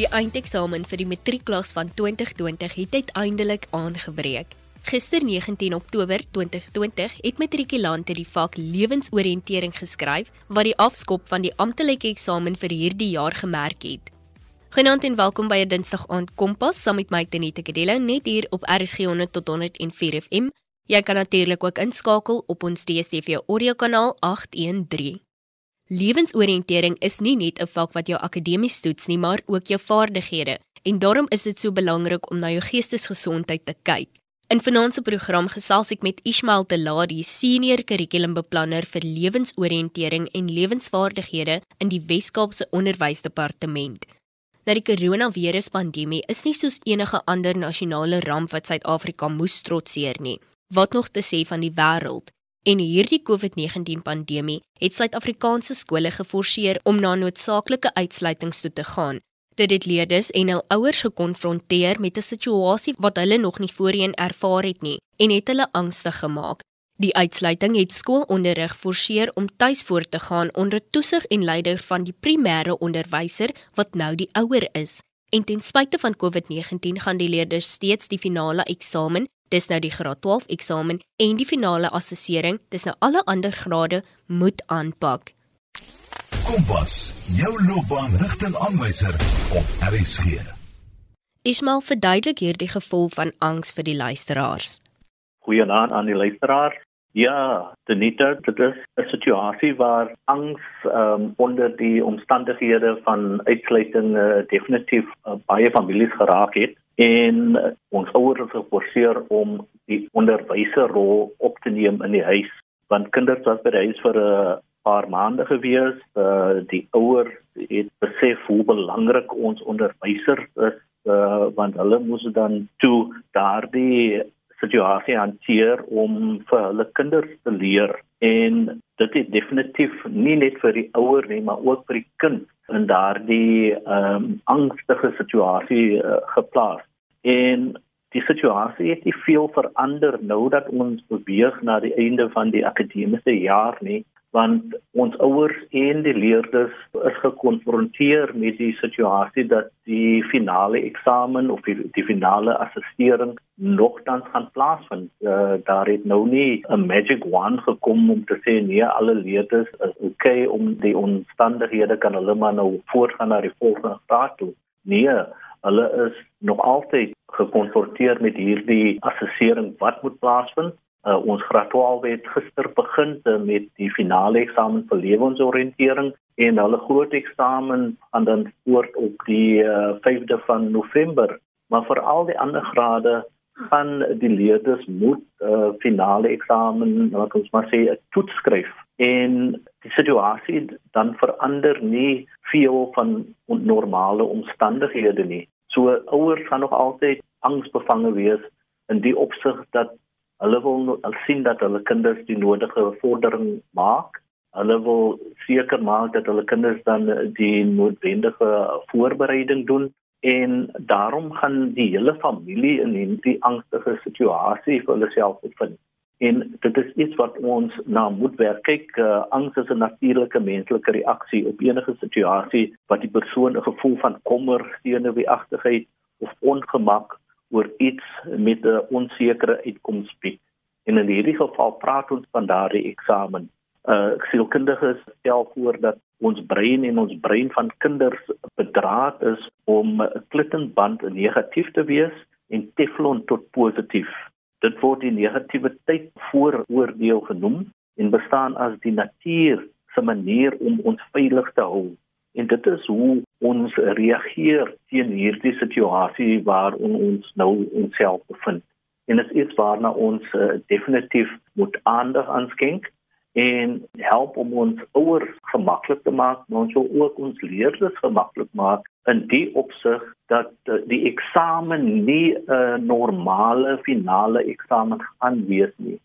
Die eindeksamen vir die matriekklas van 2020 het uiteindelik aangebreek. Gister 19 Oktober 2020 het matrikulante die vak lewensoriëntering geskryf wat die afskop van die amptelike eksamen vir hierdie jaar gemerk het. Genant en welkom by 'n Dinsdag aand Kompas saam met my Tenita Kadello net hier op RSG 100 tot 104 FM. Jy kan natuurlik ook inskakel op ons DStv audio kanaal 813. Lewensoriëntering is nie net 'n vak wat jou akademies toets nie, maar ook jou vaardighede. En daarom is dit so belangrik om na jou geestesgesondheid te kyk. In vanaand se program gesels ek met Ismail Teladi, senior kurrikulumbeplanner vir lewensoriëntering en lewensvaardighede in die Wes-Kaapse Onderwysdepartement. Nou die koronaviruspandemie is nie soos enige ander nasionale ramp wat Suid-Afrika moes trotseer nie. Wat nog te sê van die wêreld? En hierdie COVID-19 pandemie het Suid-Afrikaanse skole geforseer om na noodsaaklike uitsluitings toe te gaan. Dit het leerders en hul ouers gekonfronteer met 'n situasie wat hulle nog nie voorheen ervaar het nie en het hulle angstig gemaak. Die uitsluiting het skoolonderrig forceer om tuis voort te gaan onder toesig en leiding van die primêre onderwyser wat nou die ouer is. En ten spyte van COVID-19 gaan die leerders steeds die finale eksamen Dis nou die graad 12 eksamen en die finale assessering, dis nou alle ander grade moet aanpak. Kompas, jou loopbaan rigtingaanwyser op RSG. Ismael verduidelik hierdie gevoel van angs vir die luisteraars. Goeienaand aan die luisteraars. Ja, Denita, dit is 'n situasie waar angs um, onder die omstandighede van uitsluiting uh, definitief uh, baie families geraak het en ons ouers is geforseer om die onderwyserrol op te neem in die huis want kinders was by die huis vir 'n paar maande gewees. Uh, die ouers het besef hoe belangrik ons onderwysers is uh, want hulle moes dan toe daardie situasie hanteer om vir hulle kinders te leer. En dit is definitief nie net vir die ouer nie maar ook vir die kind in daardie ehm um, angstige situasie uh, geplaas En die situasie het nie veel verander nou dat ons beweeg na die einde van die akademiese jaar nie, want ons ouers en die leerders is gekonfronteer met die situasie dat die finale eksamen of die, die finale assessering nogtans gaan plaasvind. Uh, daar het nou nie 'n magic wand gekom om te sê nee, alle leerders is okay om die omstandighede kan hulle maar nou voortgaan na die volgende graad toe. Nee, hulle is nog altyd gekonfronteer met hierdie assessering wat moet plaasvind. Uh, ons graad 12 het gister begin met die finale eksamen vir lewensoriëntering en hulle groot eksamen aan dan voort op die uh, 5de van November. Maar vir al die ander grade gaan die leerders moet uh, finale eksamen, wat ons maar sê, 'n toets skryf en die situasie dan verander nie veel van normale omstandighede nie. So ouers gaan nog altyd angsbevange wees in die opsig dat hulle wil al sien dat hulle kinders die nodige vordering maak. Hulle wil seker maak dat hulle kinders dan die noodwendige voorbereiding doen en daarom gaan die hele familie in hierdie angstige situasie vir hulle self bevind. En dit is iets wat ons na moet werk. Kyk, uh, angs is 'n natuurlike menslike reaksie op enige situasie wat die persoon 'n gevoel van kommer, senuweeagtigheid of ongemak oor iets met 'n onsekere uitkoms bied. En in hierdie geval praat ons van daardie eksamen. Uh sielkundiges stel voor dat ons brein en ons brein van kinders bedraad is om 'n klittenband negatief te wees en teflon tot positief. Dit word die negativiteit vooroordeel genoem en bestaan as die natuur se manier om ons veilig te hou. En dit is hoe ons reageer teen hierdie situasie waarin ons nou onsself bevind. En dit is waarna ons uh, definitief moet aandag aan skenk en help om ons ouers gemaklik te maak, maar ons wil ook ons leerders gemaklik maak in die opsig dat uh, die eksamen nie 'n normale finale eksamen gaan wees nie.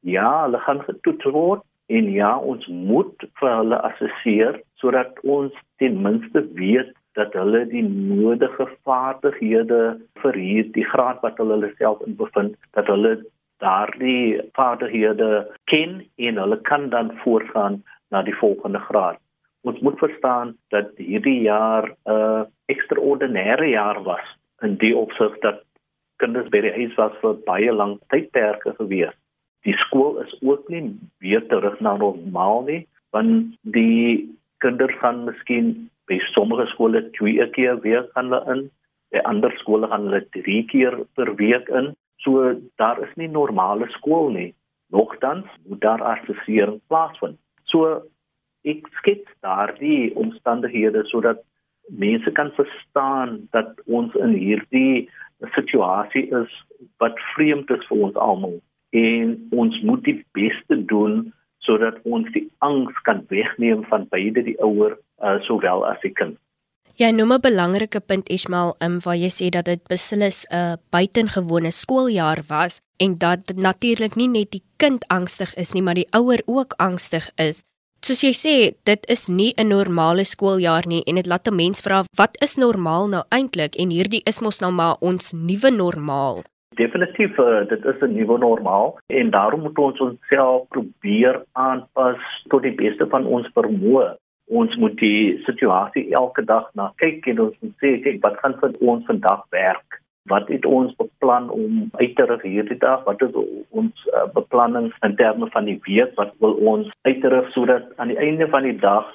Ja, hulle gaan getoets word en ja, ons moet vir hulle assesseer sodat ons ten minste weet dat hulle die nodige vaardighede vir hierdie graad wat hulle self in bevind, dat hulle daardie vaardighede ken en hulle kan dan voortgaan na die volgende graad ons moet verstaan dat hierdie jaar 'n uh, ekstraordinêre jaar was in die opsig dat kinders by die huis was vir baie lank tydperke gewees. Die skool is ook nie weer terug na normaal nie, want die kinders gaan miskien by sommige skole twee keer weer gaan hulle in, by ander skole gaan hulle drie keer per week in. So daar is nie normale skool nie. Nogtans moet daar assessering plaasvind. So ek skets daardie omstandighede sodat mense kan verstaan dat ons in hierdie situasie is wat vreemd is vir ons almal en ons moet die beste doen sodat ons die angs kan wegneem van beide die ouer uh, sowel as die kind. Ja, noem 'n belangrike punt Ismail, um, waar jy sê dat dit beslis 'n buitengewone skooljaar was en dat natuurlik nie net die kind angstig is nie, maar die ouer ook angstig is. Soos jy sê, dit is nie 'n normale skooljaar nie en dit laat 'n mens vra wat is normaal nou eintlik en hierdie is mos nou maar ons nuwe normaal. Definitief uh, dit is 'n nuwe normaal en daarom moet ons onsself probeer aanpas tot die beste van ons vermoë. Ons moet die situasie elke dag na kyk en ons moet sê kyk wat gaan vir ons vandag werk. Wat het ons beplan om uit te rig hierdie dag? Wat is ons uh, beplanning in terme van die week? Wat wil ons uit te rig sodat aan die einde van die dag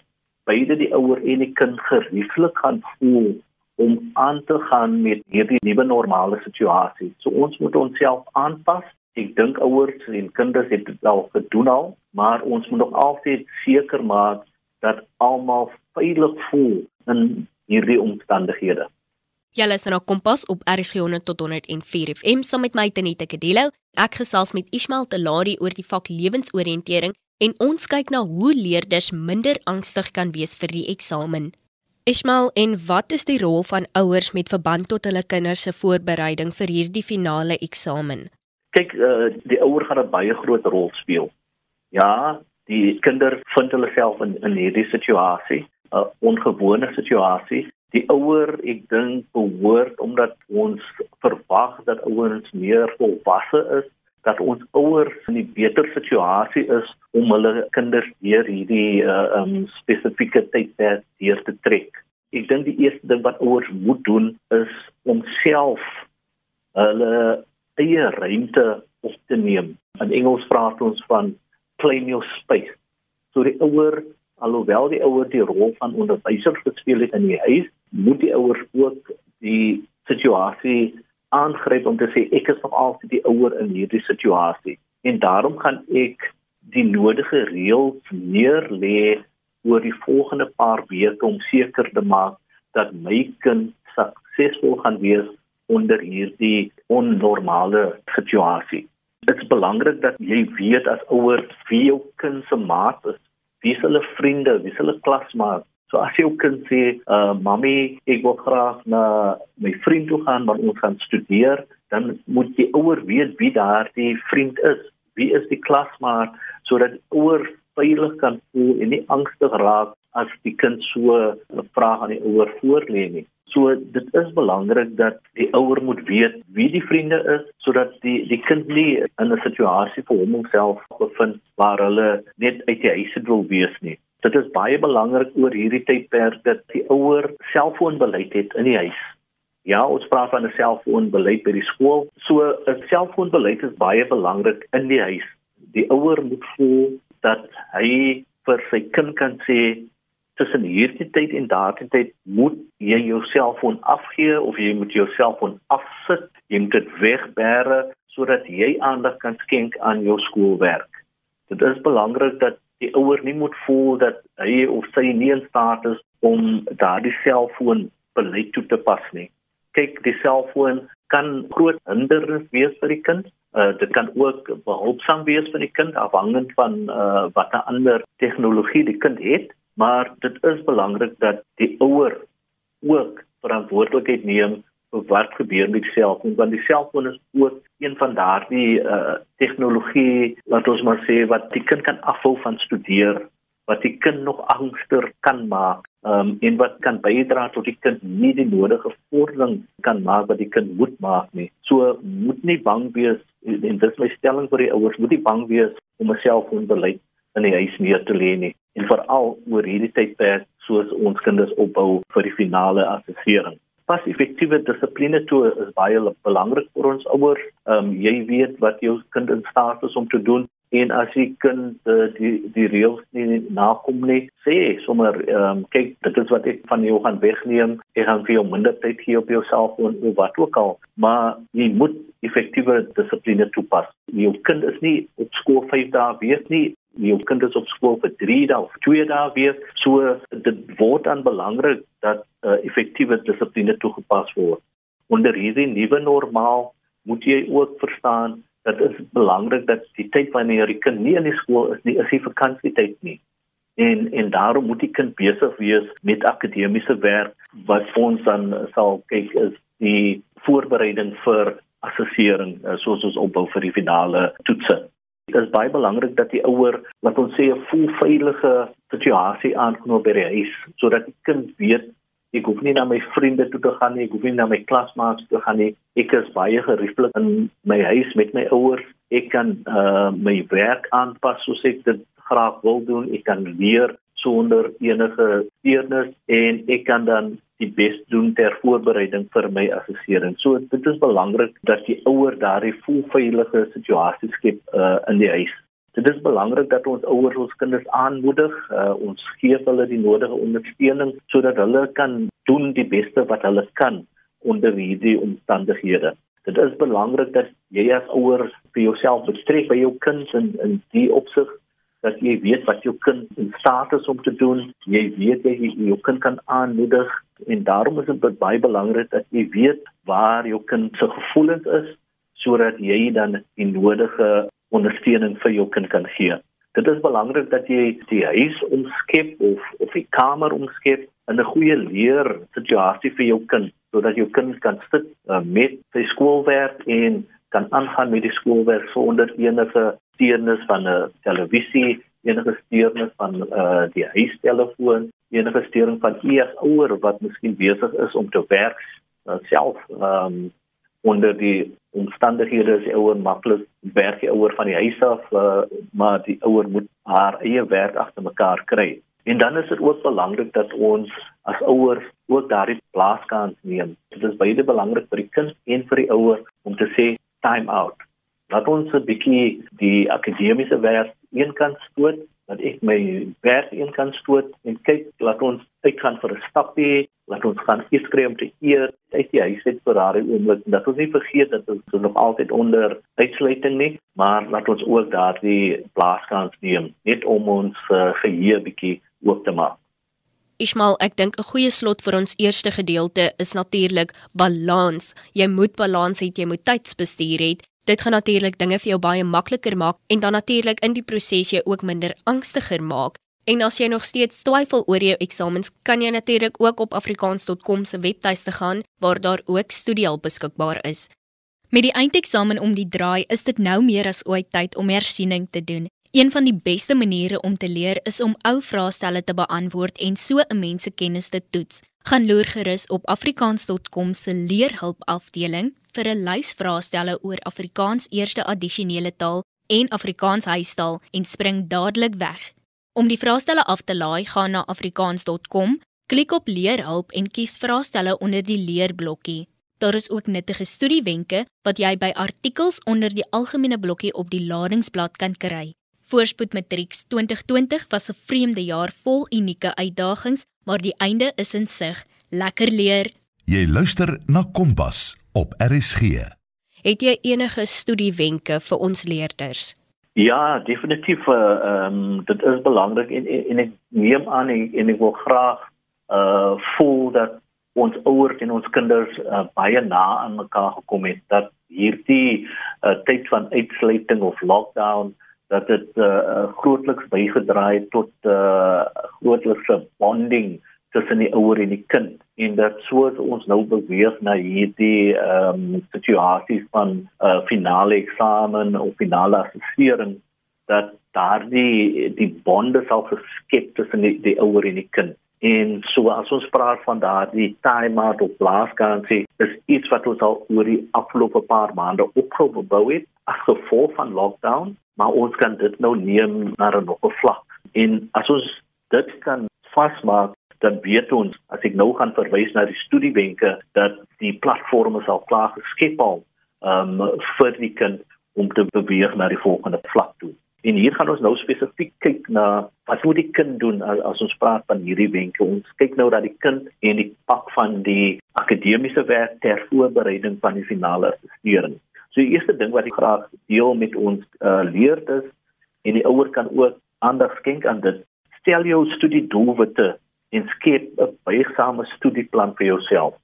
beide die ouer en die kind gerieflik gaan voel om aan te gaan met hierdie nuwe normale situasie. So ons moet onsself aanpas. Ek dink ouers en kinders het dit al gedoen al, maar ons moet nog altyd seker maak dat almal veilig voel in hierdie omstandighede. Julle is nou Kompas op RSG 100 tot 104 FM saam met my Tenita Kadelo. Ek gesels met Ismail Telari oor die vak lewensoriëntering en ons kyk na hoe leerders minder angstig kan wees vir die eksamen. Ismail, en wat is die rol van ouers met verband tot hulle kinders se voorbereiding vir hierdie finale eksamen? Kyk, uh, die ouer gaan 'n baie groot rol speel. Ja, die kinders vind hulle self in in hierdie situasie, 'n ongewone situasie. Die ouer, ek dink, behoort omdat ons verwag dat ouers meer volwasse is, dat ons ouers in 'n beter situasie is om hulle kinders deur hierdie uh, um, spesifieke tydperk deur te trek. Ek dink die eerste ding wat ouers moet doen is om self hulle eie ruimte op te neem. In Engels praat ons van claim your space. So die ouer, alhoewel die ouer die rol van onderwyser gespeel het in die huis, moet die ouers ook die situasie aangryp om te sê ek is nog altyd die ouer in hierdie situasie en daarom gaan ek die nodige reëls neer lê oor die volgende paar weke om seker te maak dat my kind suksesvol gaan wees onder hierdie onnormale situasie. Dit is belangrik dat jy weet as ouer wie jou kind se maat is, wie is hulle vriende, wie is hulle klasmaat, So as jy kan sê, uh mami, ek wil graag na my vriend toe gaan want ons gaan studeer, dan moet die ouer weet wie daardie vriend is. Wie is die klasmaat sodat ouer veilig kan voel en nie angstig raak as die kind so 'n vraag aan die ouer voorlê nie. So dit is belangrik dat die ouer moet weet wie die vriende is sodat die die kind nie in 'n situasie vir homself bevind waar hulle net uit die huis wil wees nie. Dit is baie belangrik oor hierdie tydperk dat die ouer selfoonbeleid het in die huis. Ja, ons praat van 'n selfoonbeleid by die skool. So 'n selfoonbeleid is baie belangrik in die huis. Die ouer moet voel dat hy vir sy kind kan sê tussen hierdie tyd en daardie tyd moet jy jou selfoon afgee of jy moet jou selfoon afsit, jy moet dit wegbêre sodat jy aandag kan skenk aan jou skoolwerk. Dit is belangrik dat die ouer nie moet voel dat hy of sy nie in staat is om daardie selfoon beleid toe te pas nie. Kyk, die selfoon kan groot hindernis wees vir die kind. Uh, dit kan ook behulpsaam wees vir die kind afhangend van uh, wat 'n ander tegnologie die kind het, maar dit is belangrik dat die ouer ook verantwoordelikheid neem wat gebeur met die selfoon want die selfoon is ook een van daardie uh tegnologie wat ons maar sê wat die kind kan afhou van studeer wat die kind nog angster kan maak um en wat kan bydra tot die kind nie die nodige vordering kan maak wat die kind moet maak nie. So moet nie bang wees en dis my stelling vir die ouers moet nie bang wees om 'n selfoon beleid in die huis neer te lê nie en veral oor hierdie tydperk soos ons kinders opbou vir die finale assessering. Pas effektiewe dissipline toe is baie belangrik vir ons ouers. Ehm um, jy weet wat jou kind in staat is om te doen en as jy kind uh, die die reëls nie nakom nie sê sommer um, kyk dit is wat ek van jou gaan wegneem ek gaan vir jou minder tyd gee op jou selfoon of wat ook al maar jy moet effektiewe dissipline toepas jou kind is nie op skool 5 dae weet nie jou kind is op skool vir 3 dae of 2 dae weet so dit word dan belangrik dat uh, effektiewe dissipline toegepas word onder hierdie nuwe normaal moet jy ook verstaan dit is belangrik dat die tyd wanneer die kind nie in die skool is nie, is die vakansietyd nie. En en daarom moet die kind besig wees met akademiese werk wat ons dan sal kyk is die voorbereiding vir assessering eh, soos ons opbou vir die finale toetse. Dit is baie belangrik dat die ouer wat ons sê 'n voel veilige situasie aanknoop by die huis sodat die kind weet Ek hoef nie na my vriende toe te gaan nie, ek hoef nie na my klasmaats toe te gaan nie. Ek is baie gerieflik in my huis met my ouers. Ek kan uh my werk aanpas soos ek dit graag wil doen. Ek kan leer sonder enige steurnis en ek kan dan die bes doen ter voorbereiding vir my assessering. So dit is belangrik dat die ouer daardie voel veilige situasie skep uh in die huis. Dit is belangrik dat ons ouers ons kinders aanmoedig, uh, ons gee hulle die nodige ondersteuning sodat hulle kan doen die beste wat hulle kan onder hierdie omstandighede. Dit is belangrik dat jy as ouer vir jouself betrek by jou kind in in die opsig dat jy weet wat jou kind in staat is om te doen. Jy weet jy jou kind kan aanmoedig en daarom is dit baie belangrik dat jy weet waar jou kind se gevoelens is sodat jy dan die nodige ondersteuning vir jou kind kan gee. Dit is belangrik dat jy die huis omskep of of die kamer omskep in 'n goeie leer situasie vir jou kind sodat jou kind kan sit uh, met sy skoolwerk en kan aangaan met die skoolwerk sonder enige steurnis van 'n televisie, enige steurnis van uh, die huistelefoon, enige steuring van eers ouer wat miskien besig is om te werk uh, self um, onder die omstandighede is ouer maklik werk die ouer van die huis af uh, maar die ouer moet haar eie werk agter mekaar kry. En dan is dit ook belangrik dat ons as ouers ook daardie plaaskans neem. Dit is baie belangrik vir die kind en vir die ouer om te sê time out laat ons 'n bietjie die akademiese werk eenkant stoot dat ek my werk eenkant stoot en kyk laat ons uitgaan vir 'n stapie laat ons gaan iets kry om te eet uit die huis uit vir daardie oomblik dat ons nie vergeet dat ons nog altyd onder uitsluiting nie maar laat ons ook daardie plaaskans neem net om ons uh, geheue bietjie oop te maak Ismail, ek dink 'n goeie slot vir ons eerste gedeelte is natuurlik balans. Jy moet balans hê, jy moet tydsbestuur hê. Dit gaan natuurlik dinge vir jou baie makliker maak en dan natuurlik in die proses jy ook minder angstiger maak. En as jy nog steeds twyfel oor jou eksamens, kan jy natuurlik ook op afrikaans.com se webtuiste gaan waar daar ook studiehulp beskikbaar is. Met die eindeksamen om die draai, is dit nou meer as ooit tyd om hersiening te doen. Een van die beste maniere om te leer is om ou vraestelle te beantwoord en so 'n mens se kennis te toets. Gaan loer gerus op afrikaans.com se leerhulp afdeling vir 'n lys vraestelle oor Afrikaans eerste addisionele taal en Afrikaans huistaal en spring dadelik weg. Om die vraestelle af te laai, gaan na afrikaans.com, klik op leerhulp en kies vraestelle onder die leerblokkie. Daar is ook nuttige studiewenke wat jy by artikels onder die algemene blokkie op die ladingsblad kan kry. Voorspoed Matrieks 2020 was 'n vreemde jaar vol unieke uitdagings, maar die einde is in sig. Lekker leer. Jy luister na Kompas op RSG. Het jy enige studiewenke vir ons leerders? Ja, definitief uh, um dit is belangrik en, en en ek neem aan en, en ek wil graag uh voel dat ons ouers en ons kinders uh, baie na aan mekaar gekom het dat hierdie uh, tyd van uitsluiting of lockdown dat dit uh, grootliks bygedra het tot uh grootlikse bonding tussen die ouer en die kind. En dat soos ons nou beweeg na hierdie ehm um, situasie van 'n uh, finale eksamen of finale assessering dat daardie die bonde sal geskep tussen die, die ouer en die kind. En so as ons praat van daardie time out of last garancy is iets wat ons al oor die afgelope paar maande opgebou het as gevolg van lockdown maar ons kan dit nou neem na 'n nog 'n vlak en as ons dit kan vasmaak dan weet ons as ek nou gaan verwys na die studiewenke dat die platforms al klaar geskep al um, vir die kind om te beweeg na die volgende vlak toe. En hier gaan ons nou spesifiek kyk na wat moet die kind doen as, as ons praat van hierdie wenke. Ons kyk nou dat die kind en die pak van die akademiese werk ter voorbereiding van die finale studering. So die eerste ding wat ek graag deel met ons uh, leerders en die ouers kan ook aandag skenk aan dit. Stel jou studiedoelwitte en skep 'n buigsame studieplan vir jouself.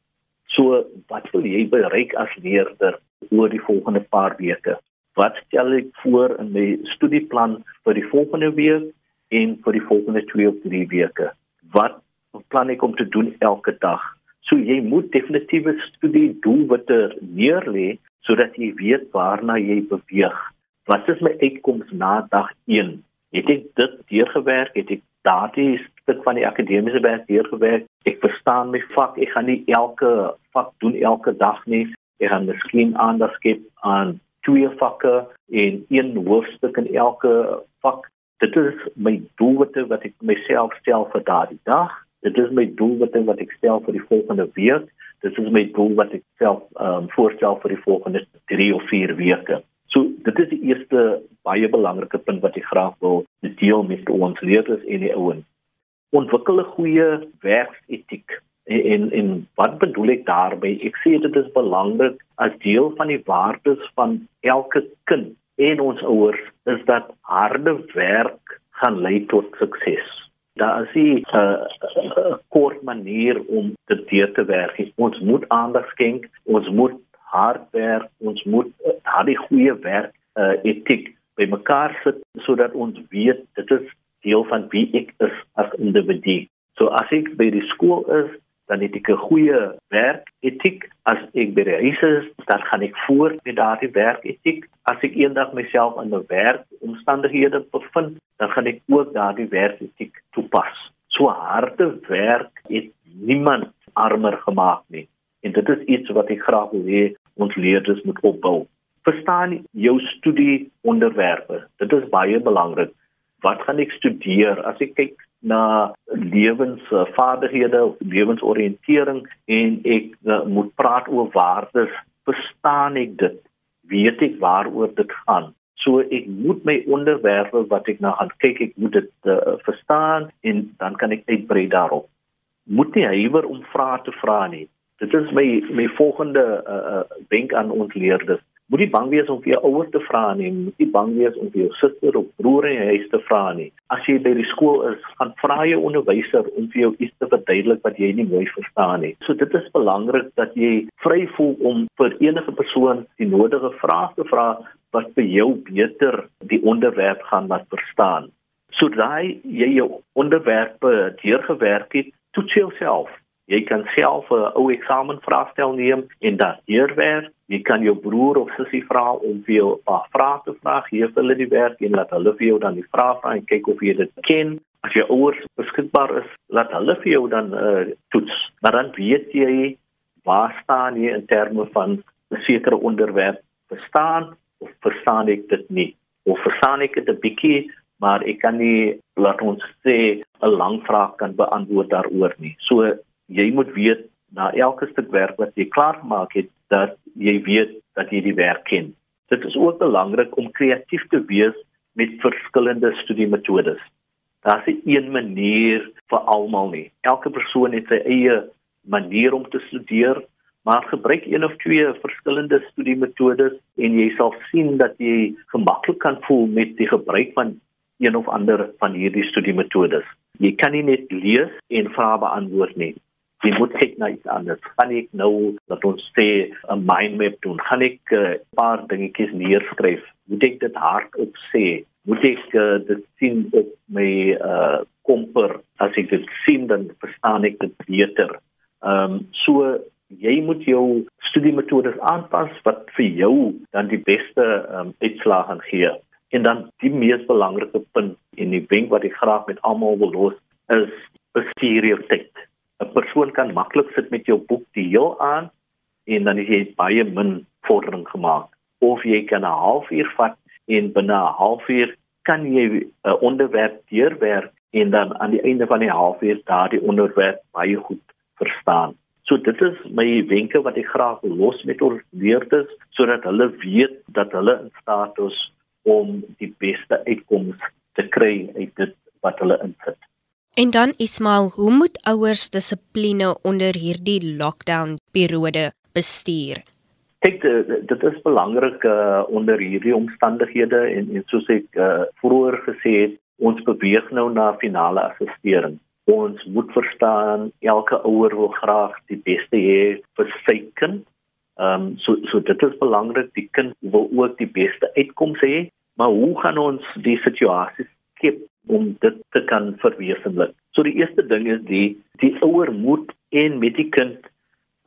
So wat wil jy bereik as leerder oor die volgende paar weke? Wat stel ek voor in my studieplan vir die volgende week en vir die volgende 2 of 3 weke? Wat plan ek om te doen elke dag? So jy moet definitiewe studiedoelwitte neerlê sodat jy weet waarna jy beweeg. Wat is my uitkoms na dag 1? Het ek dit deurgewerk? Het ek daardie stuk van die akademiese werk deurgewerk? Ek verstaan my vak. Ek gaan nie elke vak doen elke dag nie. Ek gaan miskien aandag skep aan twee vakke en een hoofstuk in elke vak. Dit is my doelwitte wat ek myself stel vir daardie dag. Dit is my doelwitte wat ek stel vir die volgende week dit is my doel wat ek self um, voorstel vir die volgende 3 of 4 weke. So dit is die eerste baie belangrike punt wat ek graag wil deel met ons leerders en die ouens. Ontwikkel 'n goeie werksetiek. En en wat bedoel ek daarmee? Ek sê dit is belangrik as deel van die waardes van elke kind en ons ouers is dat harde werk gaan lei tot sukses. Daar is 'n uh, kort manier om dit deur te werk. Ons moet aandag skenk, ons moet hard werk, ons moet uh, daardie goeie werk uh, etiek bymekaar sit sodat ons weet dit is deel van wie ek is as individu. So as ek by die skool is, dan het ek 'n goeie werketiek. As ek by die huis is, dan gaan ek voort met daardie werketiek. As ek eendag myself in 'n werkomstandighede bevind, dan gaan ek ook daardie werketiek toepas. So harde werk het niemand armer gemaak nie. En dit is iets wat ek graag wil hê ons leerders moet opbou. Verstaan jou studie onderwerpe. Dit is baie belangrik. Wat gaan ek studeer? As ek kyk na lewensvaardighede lewensoriëntering en ek uh, moet praat oor waardes. Verstaan ek dit? Weet ek waaroor dit gaan? So ek moet my onderwerpe wat ek nou gaan kyk ek moet dit uh, verstaan en dan kan ek uitbrei daarop. Moet nie huiwer om vrae te vra nie. Dit is my my volgende uh, uh, wenk aan ons leerders Moenie bang wees om vir jou ouers te vra nie, moenie bang wees om vir jou suster of broer in die huis te vra nie. As jy by die skool is, gaan vra jou onderwyser om vir jou iets te verduidelik wat jy nie mooi verstaan nie. So dit is belangrik dat jy vry voel om vir enige persoon die nodige vrae te vra wat vir jou beter die onderwerp gaan laat verstaan. Sodra jy jou onderwerpe deurgewerk het, toets jouself. Jy kan self 'n ou eksamenvraestel neem en dan deurwerk Jy kan jou broer of sussie vra om vir jou 'n vrae te vra, gee hulle die werk en laat hulle vir jou dan die vrae vra en kyk of jy dit ken. As jou ouers beskikbaar is, laat hulle vir jou dan uh, toets. Maar dan weet jy waar staan jy in terme van 'n sekere onderwerp. Verstaan of verstaan ek dit nie? Of verstaan ek dit 'n bietjie, maar ek kan nie laat ons sê 'n lang vraag kan beantwoord daaroor nie. So jy moet weet na elke stuk werk wat jy klaar gemaak het dat jy weet dat jy die werk ken. Dit is ook belangrik om kreatief te wees met verskillende studiemetodes. Daar is een manier vir almal nie. Elke persoon het sy eie manier om te studeer, maar gebruik een of twee verskillende studiemetodes en jy sal sien dat jy gemaklik kan voel met die gebruik van een of ander van hierdie studiemetodes. Jy kan nie net lees en vrae beantwoord nie jy moet kyk na iets anders. Gaan ek nou dat ons sê 'n mind map doen? Gaan ek 'n uh, paar dingetjies neerskryf? Moet ek dit hardop sê? Moet ek uh, dit sien op my uh komper? As ek dit sien dan verstaan ek dit beter. Ehm um, so jy moet jou studiemetodes aanpas wat vir jou dan die beste um, uitslag gaan gee. En dan die mees belangrike punt en die wenk wat ek graag met almal wil los is bestuur jou tyd. 'n persoon kan maklik sit met jou boek die heel aan en dan jy baie min vordering gemaak of jy kan 'n halfuur vat en binne 'n halfuur kan jy 'n onderwerp deurwerk en dan aan die einde van die halfuur daardie onderwerp baie goed verstaan. So dit is my wenke wat ek graag wil los met ons leerders sodat hulle weet dat hulle in staat is om die beste uitkomste te kry uit dit wat hulle insit. En dan Ismail, hoe moet ouers dissipline onder hierdie lockdown periode bestuur? Kyk, dit is belangrik uh, onder hierdie omstandighede en, en soos ek uh, vroeër gesê het, ons beweeg nou na finale assistering. Ons moet verstaan elke ouer wil graag die beste hê vir sy kind. Ehm um, so so dit is belangrik die kind wil ook die beste uitkomste hê, maar hoe gaan ons die situasie skep om dit te kan verwesenlik? So die eerste ding is die die ouer moet en met die kind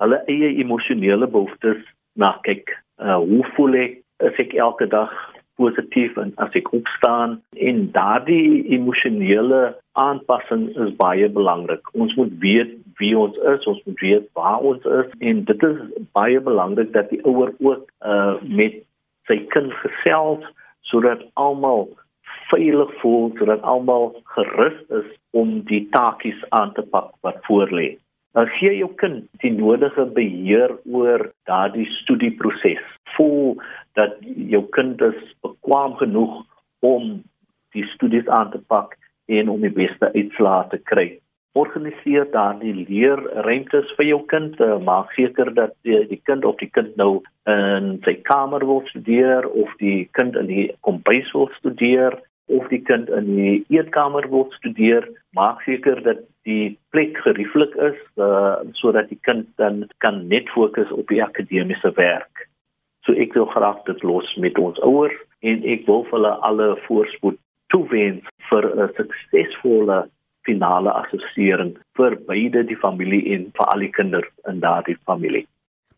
hulle eie emosionele behoeftes na kyk. Uh hoe voel ek as ek elke dag positief en as ek opstaan en daardie emosionele aanpassing is baie belangrik. Ons moet weet wie ons is, ons moet weet waar ons is en dit is baie belangrik dat die ouer ook uh met sy kind gesels sodat almal veilig voel, sodat almal gerus is om die taakies aan te pak wat voorlê. Dan gee jou kind die nodige beheer oor daardie studieproses. Voel dat jou kind is bekwam genoeg om die studies aan te pak en om die beste uitslae te kry. Organiseer daardie leerruimtes vir jou kind, uh, maak seker dat die, die kind of die kind nou in sy kamer wil studeer of die kind in die kombuis wil studeer of die kind in die eetkamer wil studeer, maak seker dat die plek gerieflik is uh, sodat die kind dan kan net fokus op die akademiese werk. So ek wil graag dit los met ons ouers en ek wil vir hulle alle voorspoed toewens vir 'n suksesvolle finale assessering vir beide die familie en vir al die kinders in daardie familie.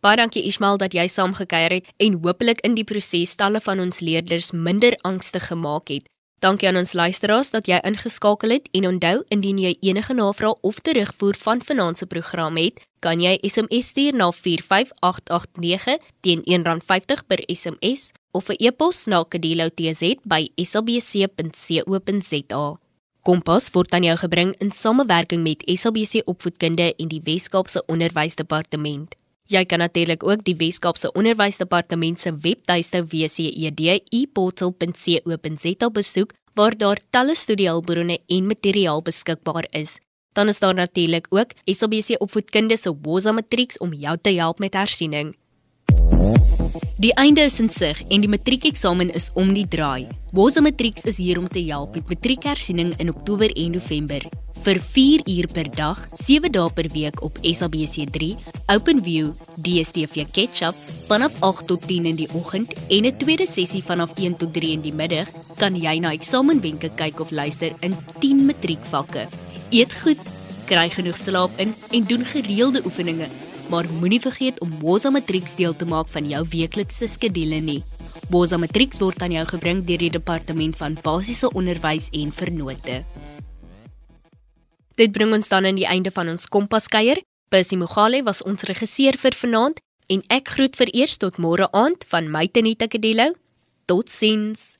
Baie dankie Ismail dat jy saamgekyer het en hopelik in die proses talle van ons leerders minder angstig gemaak het. Dankie aan ons luisteraars dat jy ingeskakel het en onthou indien jy enige navrae of terugvoer van vanaand se program het, kan jy SMS stuur na 45889 teen R1.50 per SMS of 'n e-pos na kadelo@sabc.co.za. Kompas word aan jou gebring in samewerking met SABC Opvoedkunde en die Wes-Kaapse Onderwysdepartement. Jy kan natuurlik ook die Wes-Kaapse Onderwysdepartement se webtuiste wced.eportal.co.za besoek waar daar talle studiehulpbronne en materiaal beskikbaar is. Dan is daar natuurlik ook SABC Opvoedkunde se Woza Matrieks om jou te help met hersiening. Die einde is in sig en die matriekeksamen is om die draai. Woza Matrieks is hier om te help met matriekhersiening in Oktober en November vir 4 uur per dag, 7 dae per week op SABC3, OpenView, DStv Ketchup vanaf 8 tot 10 in die oggend en 'n tweede sessie vanaf 1 tot 3 in die middag, kan jy na eksamenwenke kyk of luister in 10 matriekvakke. Eet goed, kry genoeg slaap in en doen gereelde oefeninge, maar moenie vergeet om Woza Matrieks deel te maak van jou weeklikse skedule nie. Woza Matrieks word aan jou gebring deur die Departement van Basiese Onderwys en Vernote. Dit bring ons dan aan die einde van ons kompaskeier. Percy Mogale was ons regisseur vir vanaand en ek groet vir eers tot môre aand van my Tenita Kadello. Totsiens.